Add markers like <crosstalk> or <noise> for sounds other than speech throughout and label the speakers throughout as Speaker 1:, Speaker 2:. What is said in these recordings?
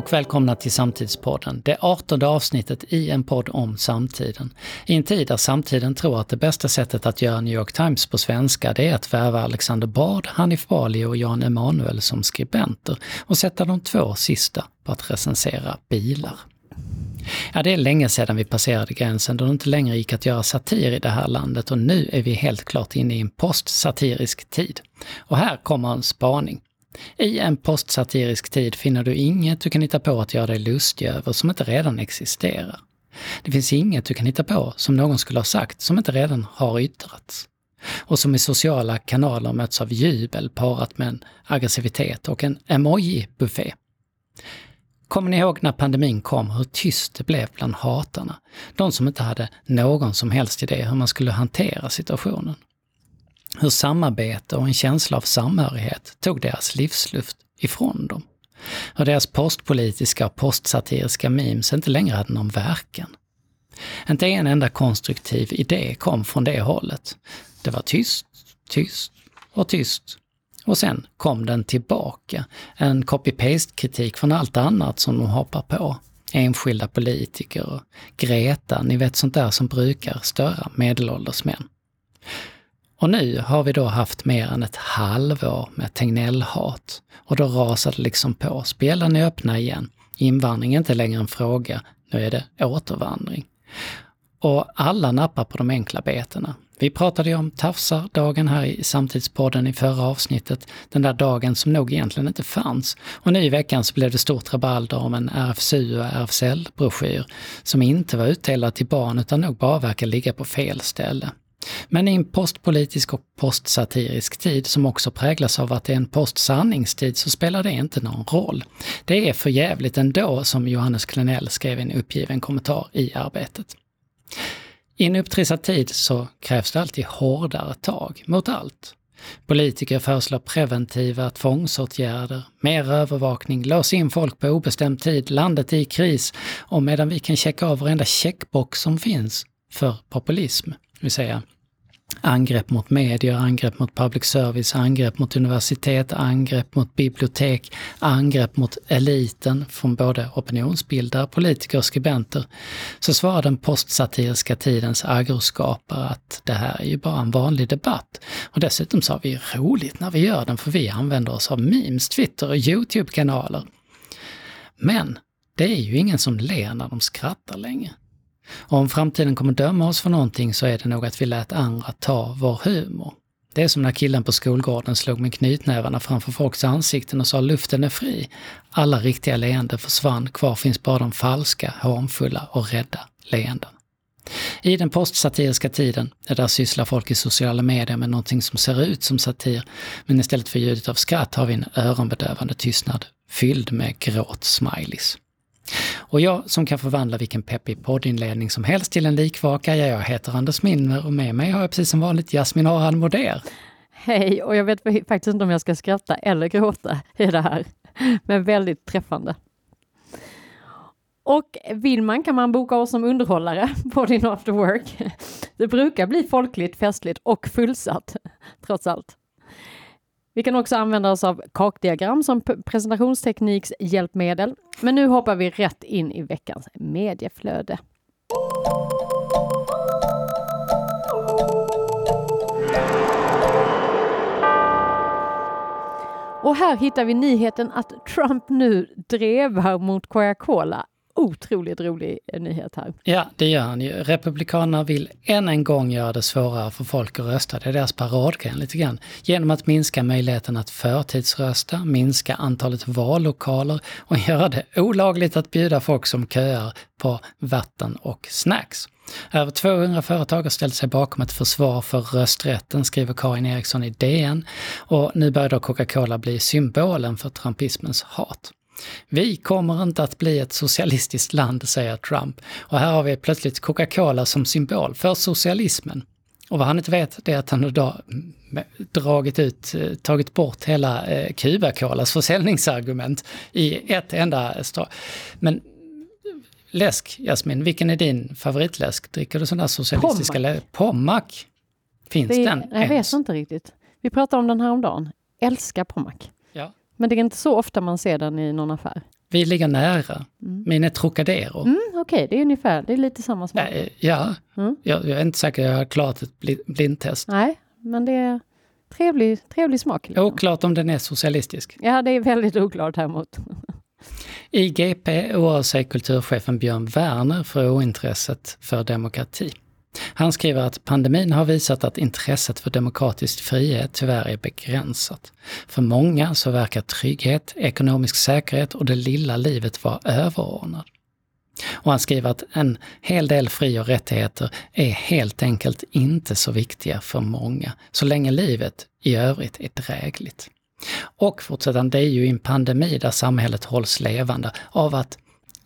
Speaker 1: och välkomna till Samtidspodden, det artonde avsnittet i en podd om samtiden. I en tid där samtiden tror att det bästa sättet att göra New York Times på svenska, det är att värva Alexander Bard, Hanif Bali och Jan Emanuel som skribenter och sätta de två sista på att recensera bilar. Ja, det är länge sedan vi passerade gränsen då det inte längre gick att göra satir i det här landet och nu är vi helt klart inne i en postsatirisk tid. Och här kommer en spaning. I en postsatirisk tid finner du inget du kan hitta på att göra dig lustig över som inte redan existerar. Det finns inget du kan hitta på som någon skulle ha sagt som inte redan har yttrats. Och som i sociala kanaler möts av jubel parat med en aggressivitet och en emoji-buffé. Kommer ni ihåg när pandemin kom, hur tyst det blev bland hatarna? De som inte hade någon som helst idé hur man skulle hantera situationen. Hur samarbete och en känsla av samhörighet tog deras livsluft ifrån dem. Hur deras postpolitiska och postsatiriska memes inte längre hade någon verkan. Inte en enda konstruktiv idé kom från det hållet. Det var tyst, tyst och tyst. Och sen kom den tillbaka. En copy-paste-kritik från allt annat som de hoppar på. Enskilda politiker och Greta, ni vet sånt där som brukar störa medelålders män. Och nu har vi då haft mer än ett halvår med Tegnell-hat. Och då rasade det liksom på. Spelen är öppna igen. Invandring är inte längre en fråga, nu är det återvandring. Och alla nappar på de enkla betena. Vi pratade ju om tafsardagen här i Samtidspodden i förra avsnittet. Den där dagen som nog egentligen inte fanns. Och nu i veckan så blev det stort rabalder om en RFSU och RFSL-broschyr som inte var utdelad till barn utan nog bara verkar ligga på fel ställe. Men i en postpolitisk och postsatirisk tid som också präglas av att det är en postsanningstid så spelar det inte någon roll. Det är för jävligt ändå, som Johannes Klenell skrev i en uppgiven kommentar i Arbetet. I en upptrissad tid så krävs det alltid hårdare tag mot allt. Politiker föreslår preventiva tvångsåtgärder, mer övervakning, lås in folk på obestämd tid, landet i kris och medan vi kan checka av varenda checkbox som finns för populism, det vill säga angrepp mot medier, angrepp mot public service, angrepp mot universitet, angrepp mot bibliotek, angrepp mot eliten från både opinionsbildare, politiker och skribenter, så svarar den postsatiriska tidens agroskapare att det här är ju bara en vanlig debatt. Och dessutom så har vi roligt när vi gör den, för vi använder oss av memes, Twitter och YouTube-kanaler. Men det är ju ingen som ler när de skrattar längre. Och om framtiden kommer döma oss för någonting så är det nog att vi lät andra ta vår humor. Det är som när killen på skolgården slog med knytnävarna framför folks ansikten och sa luften är fri. Alla riktiga leenden försvann, kvar finns bara de falska, hånfulla och rädda leenden. I den postsatiriska tiden, där sysslar folk i sociala medier med någonting som ser ut som satir, men istället för ljudet av skratt har vi en öronbedövande tystnad fylld med gråt-smileys. Och jag som kan förvandla vilken peppig poddinledning som helst till en likvaka, ja, jag heter Anders Minner och med mig har jag precis som vanligt Jasmin Aran Moder.
Speaker 2: Hej, och jag vet faktiskt inte om jag ska skratta eller gråta i det här, men väldigt träffande. Och vill man kan man boka oss som underhållare <laughs> på din after work. Det brukar bli folkligt, festligt och fullsatt, trots allt. Vi kan också använda oss av kakdiagram som presentationsteknikshjälpmedel. Men nu hoppar vi rätt in i veckans medieflöde. Och här hittar vi nyheten att Trump nu drevar mot Coca-Cola otroligt rolig eh, nyhet här.
Speaker 1: Ja, det gör han ju. Republikanerna vill än en gång göra det svårare för folk att rösta. Det är deras paradgren lite grann. Genom att minska möjligheten att förtidsrösta, minska antalet vallokaler och <laughs> göra det olagligt att bjuda folk som köar på vatten och snacks. Över 200 företag har ställt sig bakom ett försvar för rösträtten, skriver Karin Eriksson i DN. Och nu börjar då Coca-Cola bli symbolen för trumpismens hat. Vi kommer inte att bli ett socialistiskt land, säger Trump. Och här har vi plötsligt Coca-Cola som symbol för socialismen. Och vad han inte vet, det är att han då dragit ut, eh, tagit bort hela eh, Cuba-Colas försäljningsargument i ett enda stad. Men läsk, Jasmin, vilken är din favoritläsk? Dricker du där socialistiska läsk? Pommac. Finns det, den
Speaker 2: Jag vet inte riktigt. Vi pratade om den här om dagen. Älskar Pommac. Men det är inte så ofta man ser den i någon affär.
Speaker 1: Vi ligger nära.
Speaker 2: Mm.
Speaker 1: Min är Trocadero.
Speaker 2: Mm, Okej, det är ungefär, det är lite samma smak.
Speaker 1: Eh, Ja,
Speaker 2: Mm.
Speaker 1: jag, jag är inte säker jag har klarat ett bli- blindtest.
Speaker 2: Nej, men det är trevlig, trevlig smak. Liksom.
Speaker 1: Oklart om den är socialistisk.
Speaker 2: Ja, det är väldigt oklart häremot. <laughs>
Speaker 1: I GP oroar sig kulturchefen Björn Werner för ointresset för demokrati. Han skriver att pandemin har visat att intresset för demokratisk frihet tyvärr är begränsat. För många så verkar trygghet, ekonomisk säkerhet och det lilla livet vara överordnad. Och han skriver att en hel del fri och rättigheter är helt enkelt inte så viktiga för många, så länge livet i övrigt är drägligt. Och fortsätter han, det är ju i en pandemi där samhället hålls levande av att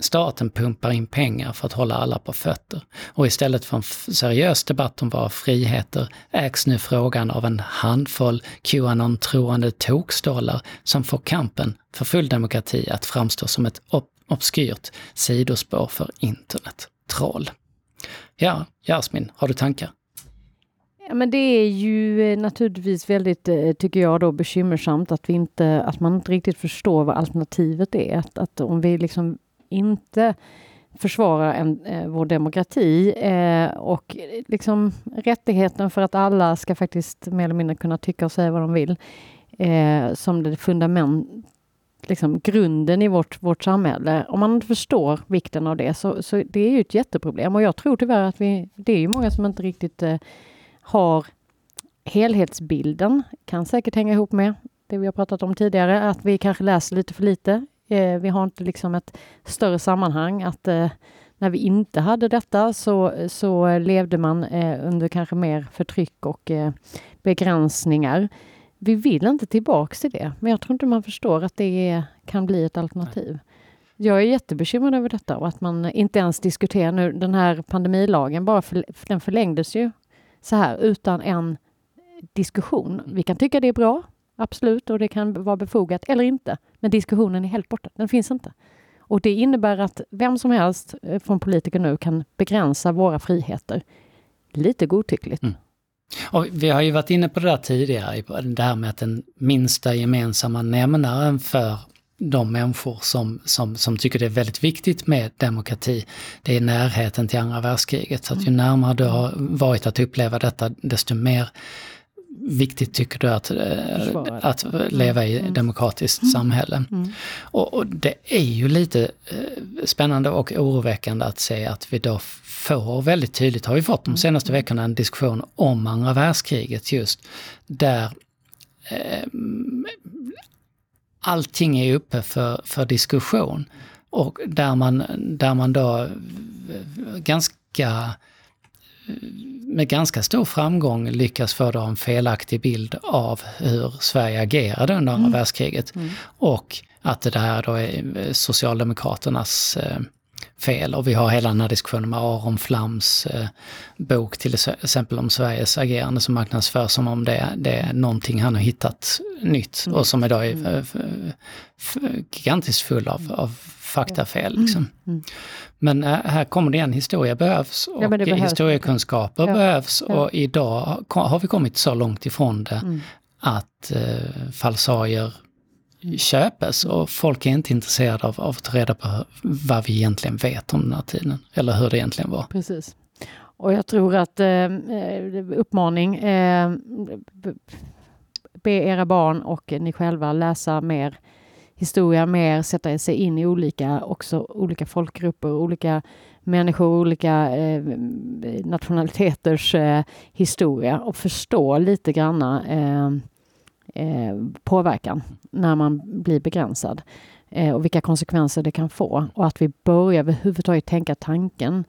Speaker 1: staten pumpar in pengar för att hålla alla på fötter. Och istället för en seriös debatt om våra friheter ägs nu frågan av en handfull Qanon-troende tokstollar som får kampen för full demokrati att framstå som ett ob- obskyrt sidospår för internet. Troll. Ja, Jasmin, har du tankar?
Speaker 2: Ja, men det är ju eh, naturligtvis väldigt, eh, tycker jag då, bekymmersamt att vi inte, att man inte riktigt förstår vad alternativet är. Att, att om vi liksom inte försvarar en, eh, vår demokrati eh, och liksom rättigheten för att alla ska faktiskt mer eller mindre kunna tycka och säga vad de vill eh, som det fundament, liksom grunden i vårt, vårt samhälle. Om man inte förstår vikten av det så, så det är ju ett jätteproblem och jag tror tyvärr att vi, det är ju många som inte riktigt eh, har helhetsbilden, kan säkert hänga ihop med det vi har pratat om tidigare, att vi kanske läser lite för lite. Eh, vi har inte liksom ett större sammanhang, att eh, när vi inte hade detta så, så levde man eh, under kanske mer förtryck och eh, begränsningar. Vi vill inte tillbaks till det, men jag tror inte man förstår att det är, kan bli ett alternativ. Jag är jättebekymrad över detta och att man inte ens diskuterar nu den här pandemilagen, bara för, den förlängdes ju så här utan en diskussion. Vi kan tycka det är bra, absolut, och det kan vara befogat eller inte. Men diskussionen är helt borta, den finns inte. Och det innebär att vem som helst eh, från politiker nu kan begränsa våra friheter. Lite godtyckligt.
Speaker 1: Mm. Och vi har ju varit inne på det där tidigare, det här med att den minsta gemensamma nämnaren för de människor som, som, som tycker det är väldigt viktigt med demokrati, det är närheten till andra världskriget. Så att ju närmare du har varit att uppleva detta, desto mer viktigt tycker du att, eh,
Speaker 2: Försvara
Speaker 1: att leva i ett demokratiskt samhälle.
Speaker 2: Mm.
Speaker 1: Och, och det är ju lite eh, spännande och oroväckande att se att vi då får väldigt tydligt, har vi fått de senaste veckorna, en diskussion om andra världskriget just, där eh, allting är uppe för, för diskussion. Och där man, där man då eh, ganska med ganska stor framgång lyckas då en felaktig bild av hur Sverige agerade under andra världskriget. Och att det här då är Socialdemokraternas eh, fel. Och vi har hela den här diskussionen med Aron Flams eh, bok till exempel om Sveriges agerande som marknadsförs som om det, det är någonting han har hittat nytt och som idag är eh, f- f- gigantiskt full av, av faktafel. Liksom. Men eh, här kommer det igen, historia behövs och
Speaker 2: Ja, behövs.
Speaker 1: historiekunskaper
Speaker 2: Ja.
Speaker 1: behövs
Speaker 2: Ja.
Speaker 1: och idag har vi kommit så långt ifrån det
Speaker 2: Mm.
Speaker 1: att eh, falsarier köpes och folk är inte intresserade av, av att ta reda på vad vi egentligen vet om den här tiden, eller hur det egentligen var.
Speaker 2: Precis. Och jag tror att eh, eh, uppmaning, eh, be era barn och ni själva läsa mer historia, mer sätta sig in i olika, också olika folkgrupper, olika människor, olika eh, nationaliteters eh, historia och förstå lite granna eh, eh, påverkan när man blir begränsad eh, och vilka konsekvenser det kan få och att vi börjar överhuvudtaget tänka tanken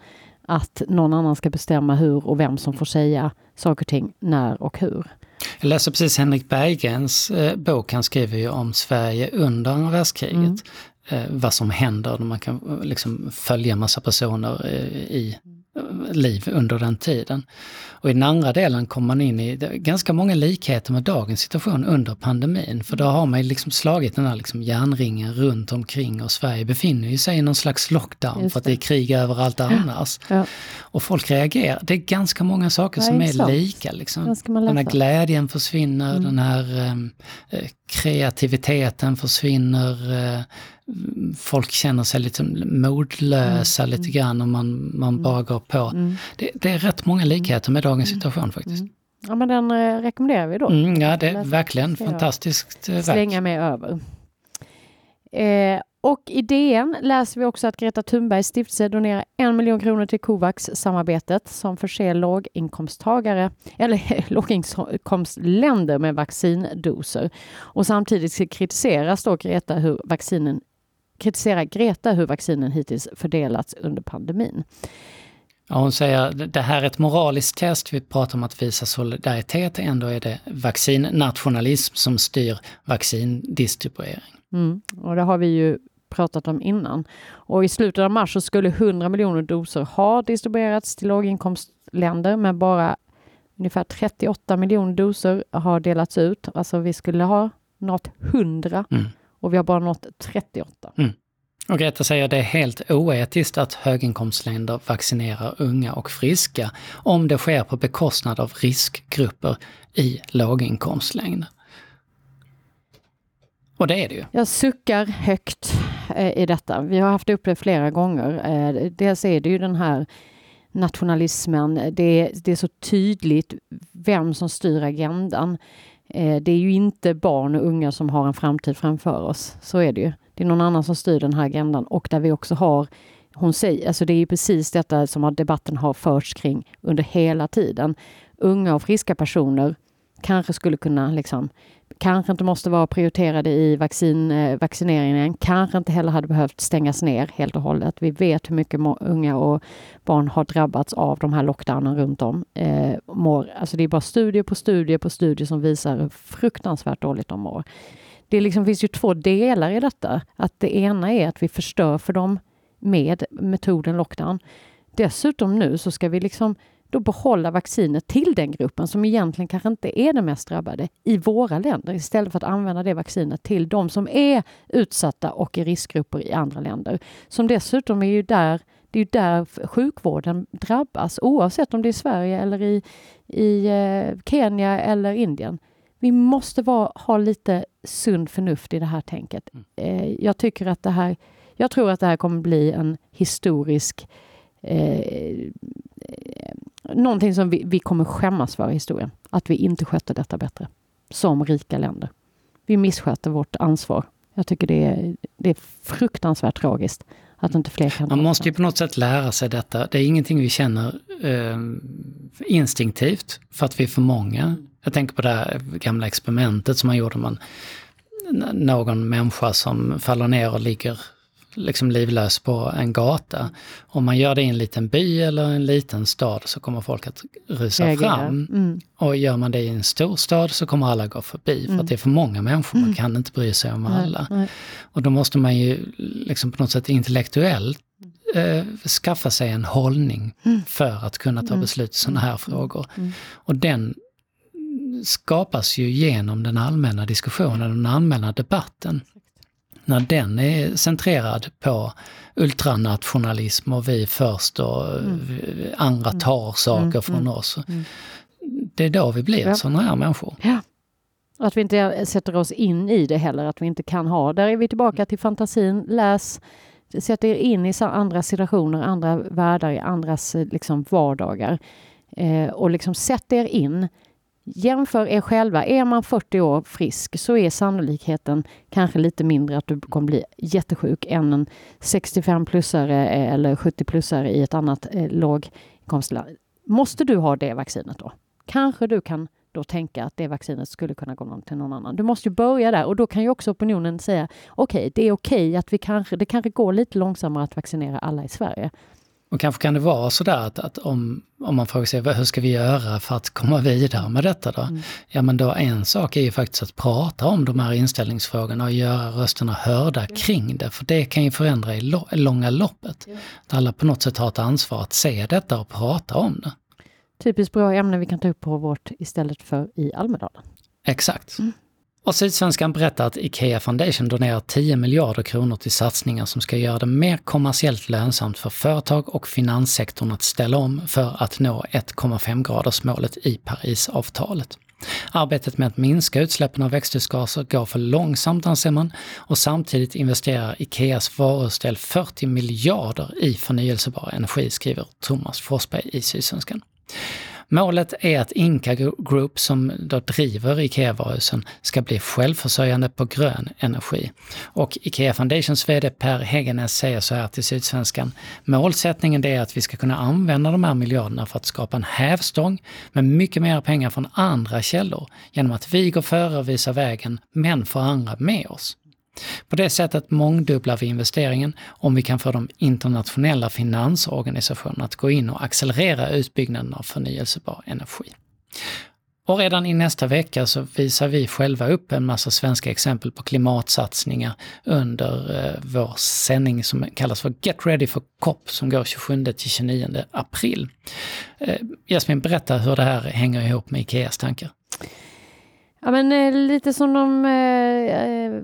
Speaker 2: att någon annan ska bestämma hur och vem som får säga saker och ting när och hur.
Speaker 1: Jag läste precis Henrik Berggrens eh, bok, han skriver ju om Sverige under andra världskriget.
Speaker 2: Mm.
Speaker 1: Eh, vad som händer när man kan liksom följa massa personer i liv under den tiden. Och i den andra delen kommer man in i ganska många likheter med dagens situation under pandemin. För då har man ju liksom slagit den här liksom järnringen runt omkring och Sverige befinner ju sig i någon slags lockdown för att det är krig överallt annars.
Speaker 2: Ja,
Speaker 1: Och folk reagerar. Det är ganska många saker
Speaker 2: Ja,
Speaker 1: som är
Speaker 2: exakt.
Speaker 1: lika. Liksom.
Speaker 2: Den
Speaker 1: här glädjen försvinner,
Speaker 2: Mm.
Speaker 1: den här ehm, eh, kreativiteten försvinner, eh, folk känner sig lite modlösa
Speaker 2: Mm,
Speaker 1: lite grann och man, man bara går på.
Speaker 2: Mm.
Speaker 1: Det, det är rätt många likheter med dagens situation faktiskt.
Speaker 2: Mm. Ja men den eh, rekommenderar vi då.
Speaker 1: Mm, ja, det är verkligen fantastiskt eh, verk.
Speaker 2: slänga med över. Eh, och i DN läser vi också att Greta Thunbergs stiftelse donerar en miljon kronor till Covax-samarbetet som förser låginkomsttagare eller <laughs> låginkomstländer med vaccindoser. Och samtidigt kritiseras då Greta hur vaccinen kritiserar Greta hur vaccinen hittills fördelats under pandemin.
Speaker 1: Ja, hon säger det här är ett moraliskt test, vi pratar om att visa solidaritet, ändå är det vaccinnationalism som styr vaccindistribuering.
Speaker 2: Mm. Och det har vi ju pratat om innan. Och i slutet av mars så skulle 100 miljoner doser ha distribuerats till låginkomstländer, men bara ungefär 38 miljoner doser har delats ut. Alltså vi skulle ha nått 100
Speaker 1: Mm.
Speaker 2: Och vi har bara nått 38.
Speaker 1: Och Greta säger det är helt oetiskt att höginkomstländer vaccinerar unga och friska om det sker på bekostnad av riskgrupper i låginkomstländer. Och det är det ju.
Speaker 2: Jag suckar högt eh, i detta. Vi har haft upp det flera gånger. Eh, dels är det ju den här nationalismen. Det är, det är så tydligt vem som styr agendan. Eh, det är ju inte barn och unga som har en framtid framför oss. Så är det ju. Det är någon annan som styr den här agendan och där vi också har hon säger, alltså det är ju precis detta som debatten har förts kring under hela tiden. Unga och friska personer kanske skulle kunna liksom kanske inte måste vara prioriterade i vaccin, eh, vaccineringen, kanske inte heller hade behövt stängas ner helt och hållet. Vi vet hur mycket unga och barn har drabbats av de här lockdownen runt om. Eh, mår, alltså det är bara studier på studier på studier som visar hur fruktansvärt dåligt de mår. Det liksom finns ju två delar i detta. Att det ena är att vi förstör för dem med metoden lockdown. Dessutom nu så ska vi liksom då behålla vaccinet till den gruppen som egentligen kanske inte är den mest drabbade i våra länder istället för att använda det vaccinet till de som är utsatta och i riskgrupper i andra länder. Som dessutom är ju där, det är ju där sjukvården drabbas oavsett om det är i Sverige eller i, i eh, Kenya eller Indien. Vi måste vara, ha lite sund förnuft i det här tänket. Eh, jag tycker att det här, jag tror att det här kommer bli en historisk eh, någonting som vi, vi kommer skämmas för i historien. Att vi inte skötte detta bättre. Som rika länder. Vi missköter vårt ansvar. Jag tycker det är, det är fruktansvärt tragiskt att inte fler kan
Speaker 1: Man måste ju på något sätt lära sig detta. Det är ingenting vi känner eh, instinktivt för att vi är för många. Jag tänker på det här gamla experimentet som man gjorde. Man, någon människa som faller ner och ligger liksom livlös på en gata. Om man gör det i en liten by eller en liten stad så kommer folk att rusa
Speaker 2: Reagera.
Speaker 1: fram.
Speaker 2: Mm.
Speaker 1: Och gör man det i en stor stad så kommer alla gå förbi. För
Speaker 2: Mm.
Speaker 1: att det är för många människor, man kan inte bry sig om alla.
Speaker 2: Nej, nej.
Speaker 1: Och då måste man ju liksom på något sätt intellektuellt eh, skaffa sig en hållning
Speaker 2: Mm.
Speaker 1: för att kunna ta
Speaker 2: Mm.
Speaker 1: beslut i sådana här frågor.
Speaker 2: Mm.
Speaker 1: Och den skapas ju genom den allmänna diskussionen, den allmänna debatten. När den är centrerad på ultranationalism och vi först och
Speaker 2: Mm.
Speaker 1: andra tar saker
Speaker 2: Mm,
Speaker 1: från
Speaker 2: mm,
Speaker 1: oss.
Speaker 2: mm.
Speaker 1: Det är då vi blir
Speaker 2: Ja.
Speaker 1: sådana här människor.
Speaker 2: Ja. Och Att vi inte sätter oss in i det heller, att vi inte kan ha. Där är vi tillbaka till fantasin. Läs, sätt er in i andra situationer, andra världar, i andras eh, liksom, vardagar. Eh, och liksom sätt er in. Jämför er själva. Är man 40 år frisk så är sannolikheten kanske lite mindre att du kommer bli jättesjuk än en 65-plussare eh, eller 70-plussare i ett annat eh, låginkomstland. Måste du ha det vaccinet då? Kanske du kan då tänka att det vaccinet skulle kunna gå någon till någon annan. Du måste ju börja där och då kan ju också opinionen säga okej, det är okej att vi kanske, det kanske går lite långsammare att vaccinera alla i Sverige.
Speaker 1: Och kanske kan det vara sådär att, att om, om man frågar sig hur ska vi göra för att komma vidare med detta då?
Speaker 2: Mm.
Speaker 1: Ja men då en sak är ju faktiskt att prata om de här inställningsfrågorna och göra rösterna hörda kring det. För det kan ju förändra i lo- långa loppet. Att alla på något sätt har ett ansvar att se detta och prata om det.
Speaker 2: Typiskt bra ämne vi kan ta upp på vårt istället för i Almedalen.
Speaker 1: Exakt.
Speaker 2: Mm.
Speaker 1: Och Sydsvenskan berättar att IKEA Foundation donerar 10 miljarder kronor till satsningar som ska göra det mer kommersiellt lönsamt för företag och finanssektorn att ställa om för att nå 1,5 gradersmålet i Parisavtalet. Arbetet med att minska utsläppen av växthusgaser går för långsamt anser man och samtidigt investerar Ikeas varuställ 40 miljarder i förnyelsebar energi, skriver Thomas Forsberg i Sydsvenskan. Målet är att Inka Group, som då driver IKEA-varuhusen, ska bli självförsörjande på grön energi. Och IKEA Foundations VD Per Hegenes säger så här till Sydsvenskan. Målsättningen är att vi ska kunna använda de här miljarderna för att skapa en hävstång med mycket mer pengar från andra källor genom att vi går före och visar vägen, men får andra med oss. På det sättet mångdubblar vi investeringen om vi kan få de internationella finansorganisationerna att gå in och accelerera utbyggnaden av förnyelsebar energi. Och redan i nästa vecka så visar vi själva upp en massa svenska exempel på klimatsatsningar under eh, vår sändning som kallas för Get Ready for COP som går 27 till 29 april. Eh, Jasmin, berätta hur det här hänger ihop med Ikeas tankar.
Speaker 2: Ja, men eh, lite som de, eh, eh,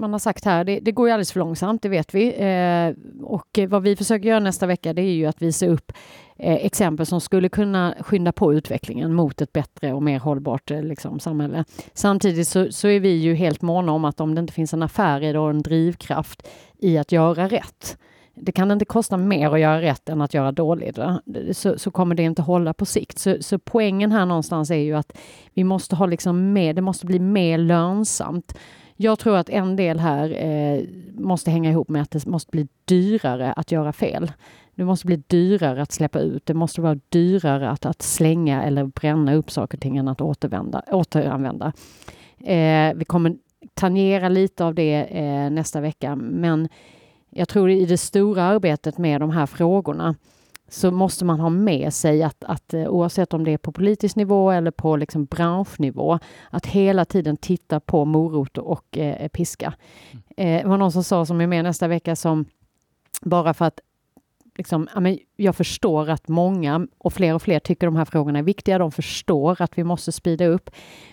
Speaker 2: man har sagt här, det, det, går ju alldeles för långsamt, det vet vi. Eh, och vad vi försöker göra nästa vecka, det är ju att visa upp eh, exempel som skulle kunna skynda på utvecklingen mot ett bättre och mer hållbart eh, liksom, samhälle. Samtidigt så, så, är vi ju helt måna om att om det inte finns en affär i det och en drivkraft i att göra rätt, det kan inte kosta mer att göra rätt än att göra dåligt, så, så, kommer det inte hålla på sikt. Så, så, poängen här någonstans är ju att vi måste ha liksom mer, det måste bli mer lönsamt. Jag tror att en del här eh, måste hänga ihop med att det måste bli dyrare att göra fel. Det måste bli dyrare att släppa ut. Det måste vara dyrare att, att slänga eller bränna upp saker och ting än att återvända, återanvända. Eh, vi kommer tangera lite av det eh, nästa vecka, men jag tror i det stora arbetet med de här frågorna så måste man ha med sig att, att eh, oavsett om det är på politisk nivå eller på liksom branschnivå, att hela tiden titta på morot och eh, piska. Mm. Eh, det var någon som sa, som är med nästa vecka, som bara för att liksom, jag förstår att många och fler och fler tycker de här frågorna är viktiga. De förstår att vi måste speeda upp.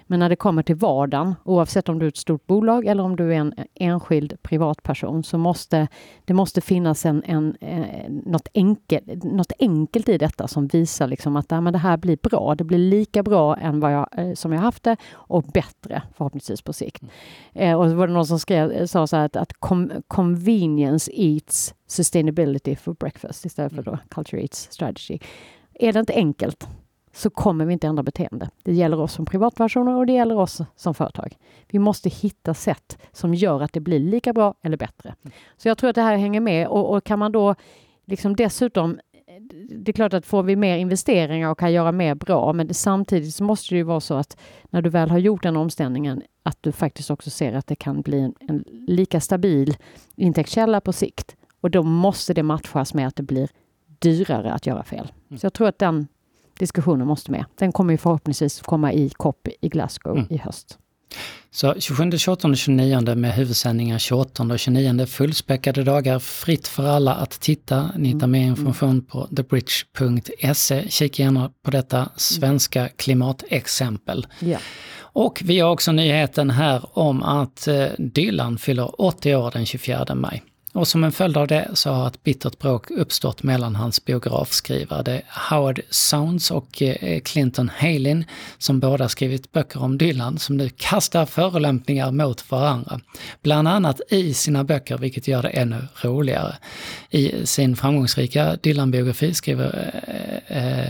Speaker 2: Men när det kommer till vardagen, oavsett om du är ett stort bolag eller om du är en enskild privatperson, så måste det måste finnas en, en, eh, något, enkel, något enkelt i detta som visar liksom att ja, men det här blir bra. Det blir lika bra än vad jag, eh, som jag haft det och bättre förhoppningsvis på sikt. Mm. Eh, och så var det någon som skrev, sa så här att, att convenience eats sustainability for breakfast istället för då mm. culture eats strategy. Är det inte enkelt så kommer vi inte ändra beteende. Det gäller oss som privatpersoner och det gäller oss som företag. Vi måste hitta sätt som gör att det blir lika bra eller bättre. Så jag tror att det här hänger med och, och kan man då liksom dessutom det är klart att får vi mer investeringar och kan göra mer bra, men det, samtidigt så måste det ju vara så att när du väl har gjort den omställningen, att du faktiskt också ser att det kan bli en, en lika stabil intäktskälla på sikt. Och då måste det matchas med att det blir dyrare att göra fel. Mm. Så jag tror att den diskussionen måste med. Den kommer ju förhoppningsvis komma i COP i Glasgow mm. i höst.
Speaker 1: Så 27, 28 och 29 med huvudsändningar 28 och 29 fullspäckade dagar fritt för alla att titta. Ni hittar mer mm. information på thebridge.se. Kika gärna på detta svenska klimatexempel.
Speaker 2: Ja.
Speaker 1: Och vi har också nyheten här om att eh, Dylan fyller 80 år den 24 maj. Och som en följd av det så har ett bittert bråk uppstått mellan hans biografskrivare Howard Sounds och eh, Clinton Halin, som båda skrivit böcker om Dylan, som nu kastar förolämpningar mot varandra. Bland annat i sina böcker, vilket gör det ännu roligare. I sin framgångsrika Dylan-biografi skriver eh, eh,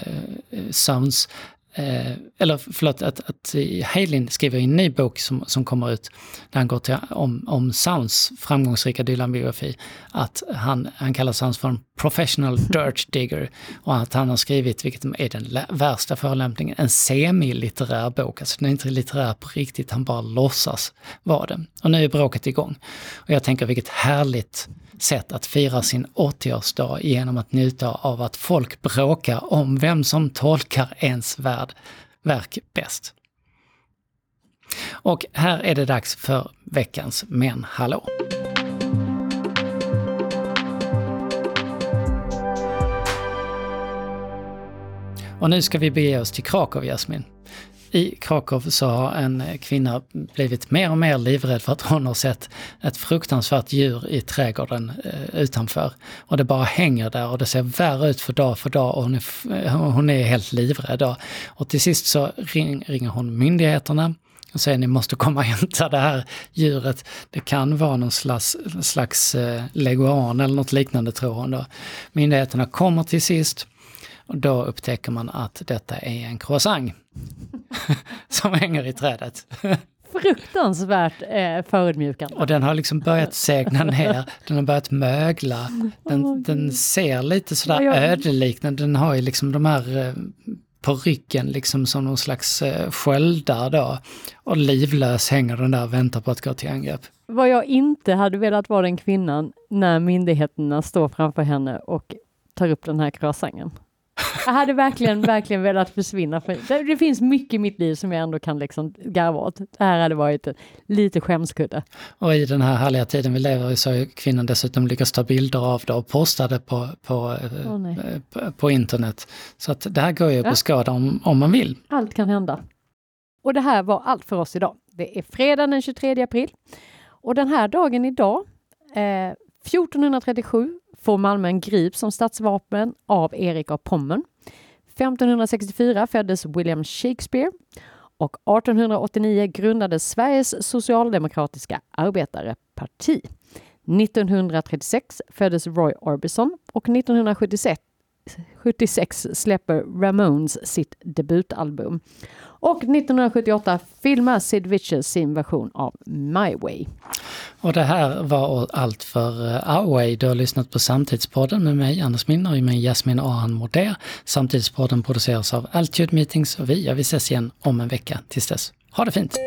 Speaker 1: Sounds Eh, eller förlåt, att, att Halin skriver en ny bok som, som kommer ut, där han går till, om, om Sounds framgångsrika Dylan-biografi, att han, han kallar Sounds för en professional dirt digger och att han har skrivit, vilket är den värsta förolämpningen, en semi-litterär bok. Alltså den är inte litterär på riktigt, han bara låtsas vara det. Och nu är bråket igång. Och jag tänker vilket härligt sätt att fira sin 80-årsdag genom att njuta av att folk bråkar om vem som tolkar ens värld, verk bäst. Och här är det dags för veckans Men hallå! Och nu ska vi bege oss till Krakow, Jasmin. I Krakow så har en eh, kvinna blivit mer och mer livrädd för att hon har sett ett fruktansvärt djur i trädgården eh, utanför. Och det bara hänger där och det ser värre ut för dag för dag och hon är, eh, hon är helt livrädd. Då. Och till sist så ring, ringer hon myndigheterna och säger ni måste komma och hämta det här djuret. Det kan vara någon slags, slags leguan eller något liknande tror hon då. Myndigheterna kommer till sist och då upptäcker man att detta är en croissant <laughs> som hänger i trädet.
Speaker 2: Fruktansvärt eh, förödmjukande.
Speaker 1: Och den har liksom börjat segna ner, den har börjat mögla. Den, den ser lite sådär ödeliknande, den har ju liksom de här eh, på ryggen liksom som någon slags eh, sköldar då. Och livlös hänger den där och väntar på att gå till angrepp.
Speaker 2: Vad jag inte hade velat vara den kvinnan när myndigheterna står framför henne och tar upp den här croissanten. Jag hade verkligen, verkligen velat försvinna. För det finns mycket i mitt liv som jag ändå kan liksom garva åt. Det här hade varit lite skämskudde.
Speaker 1: Och i den här härliga tiden vi lever i så har kvinnan dessutom lyckats ta bilder av det och posta det på, på, oh, på, på, internet. Så att det här går ju att ja. beskåda om, om man vill.
Speaker 2: Allt kan hända. Och det här var allt för oss idag. Det är fredag den 23 april. Och den här dagen idag, eh, 1437, får Malmö en grip som statsvapen av Erik av Pommern. 1564 föddes William Shakespeare och 1889 grundades Sveriges socialdemokratiska arbetareparti. 1936 föddes Roy Orbison och 1976 76 släpper Ramones sitt debutalbum. Och 1978 filmar Sid Vicious sin version av My Way.
Speaker 1: Och det här var allt för Our Way. Du har lyssnat på Samtidspodden med mig, Anders Minner, och med Jasmin Ahan Moder. Samtidspodden produceras av Altitude Meetings och vi, ja, vi ses igen om en vecka. Tills dess, ha det fint!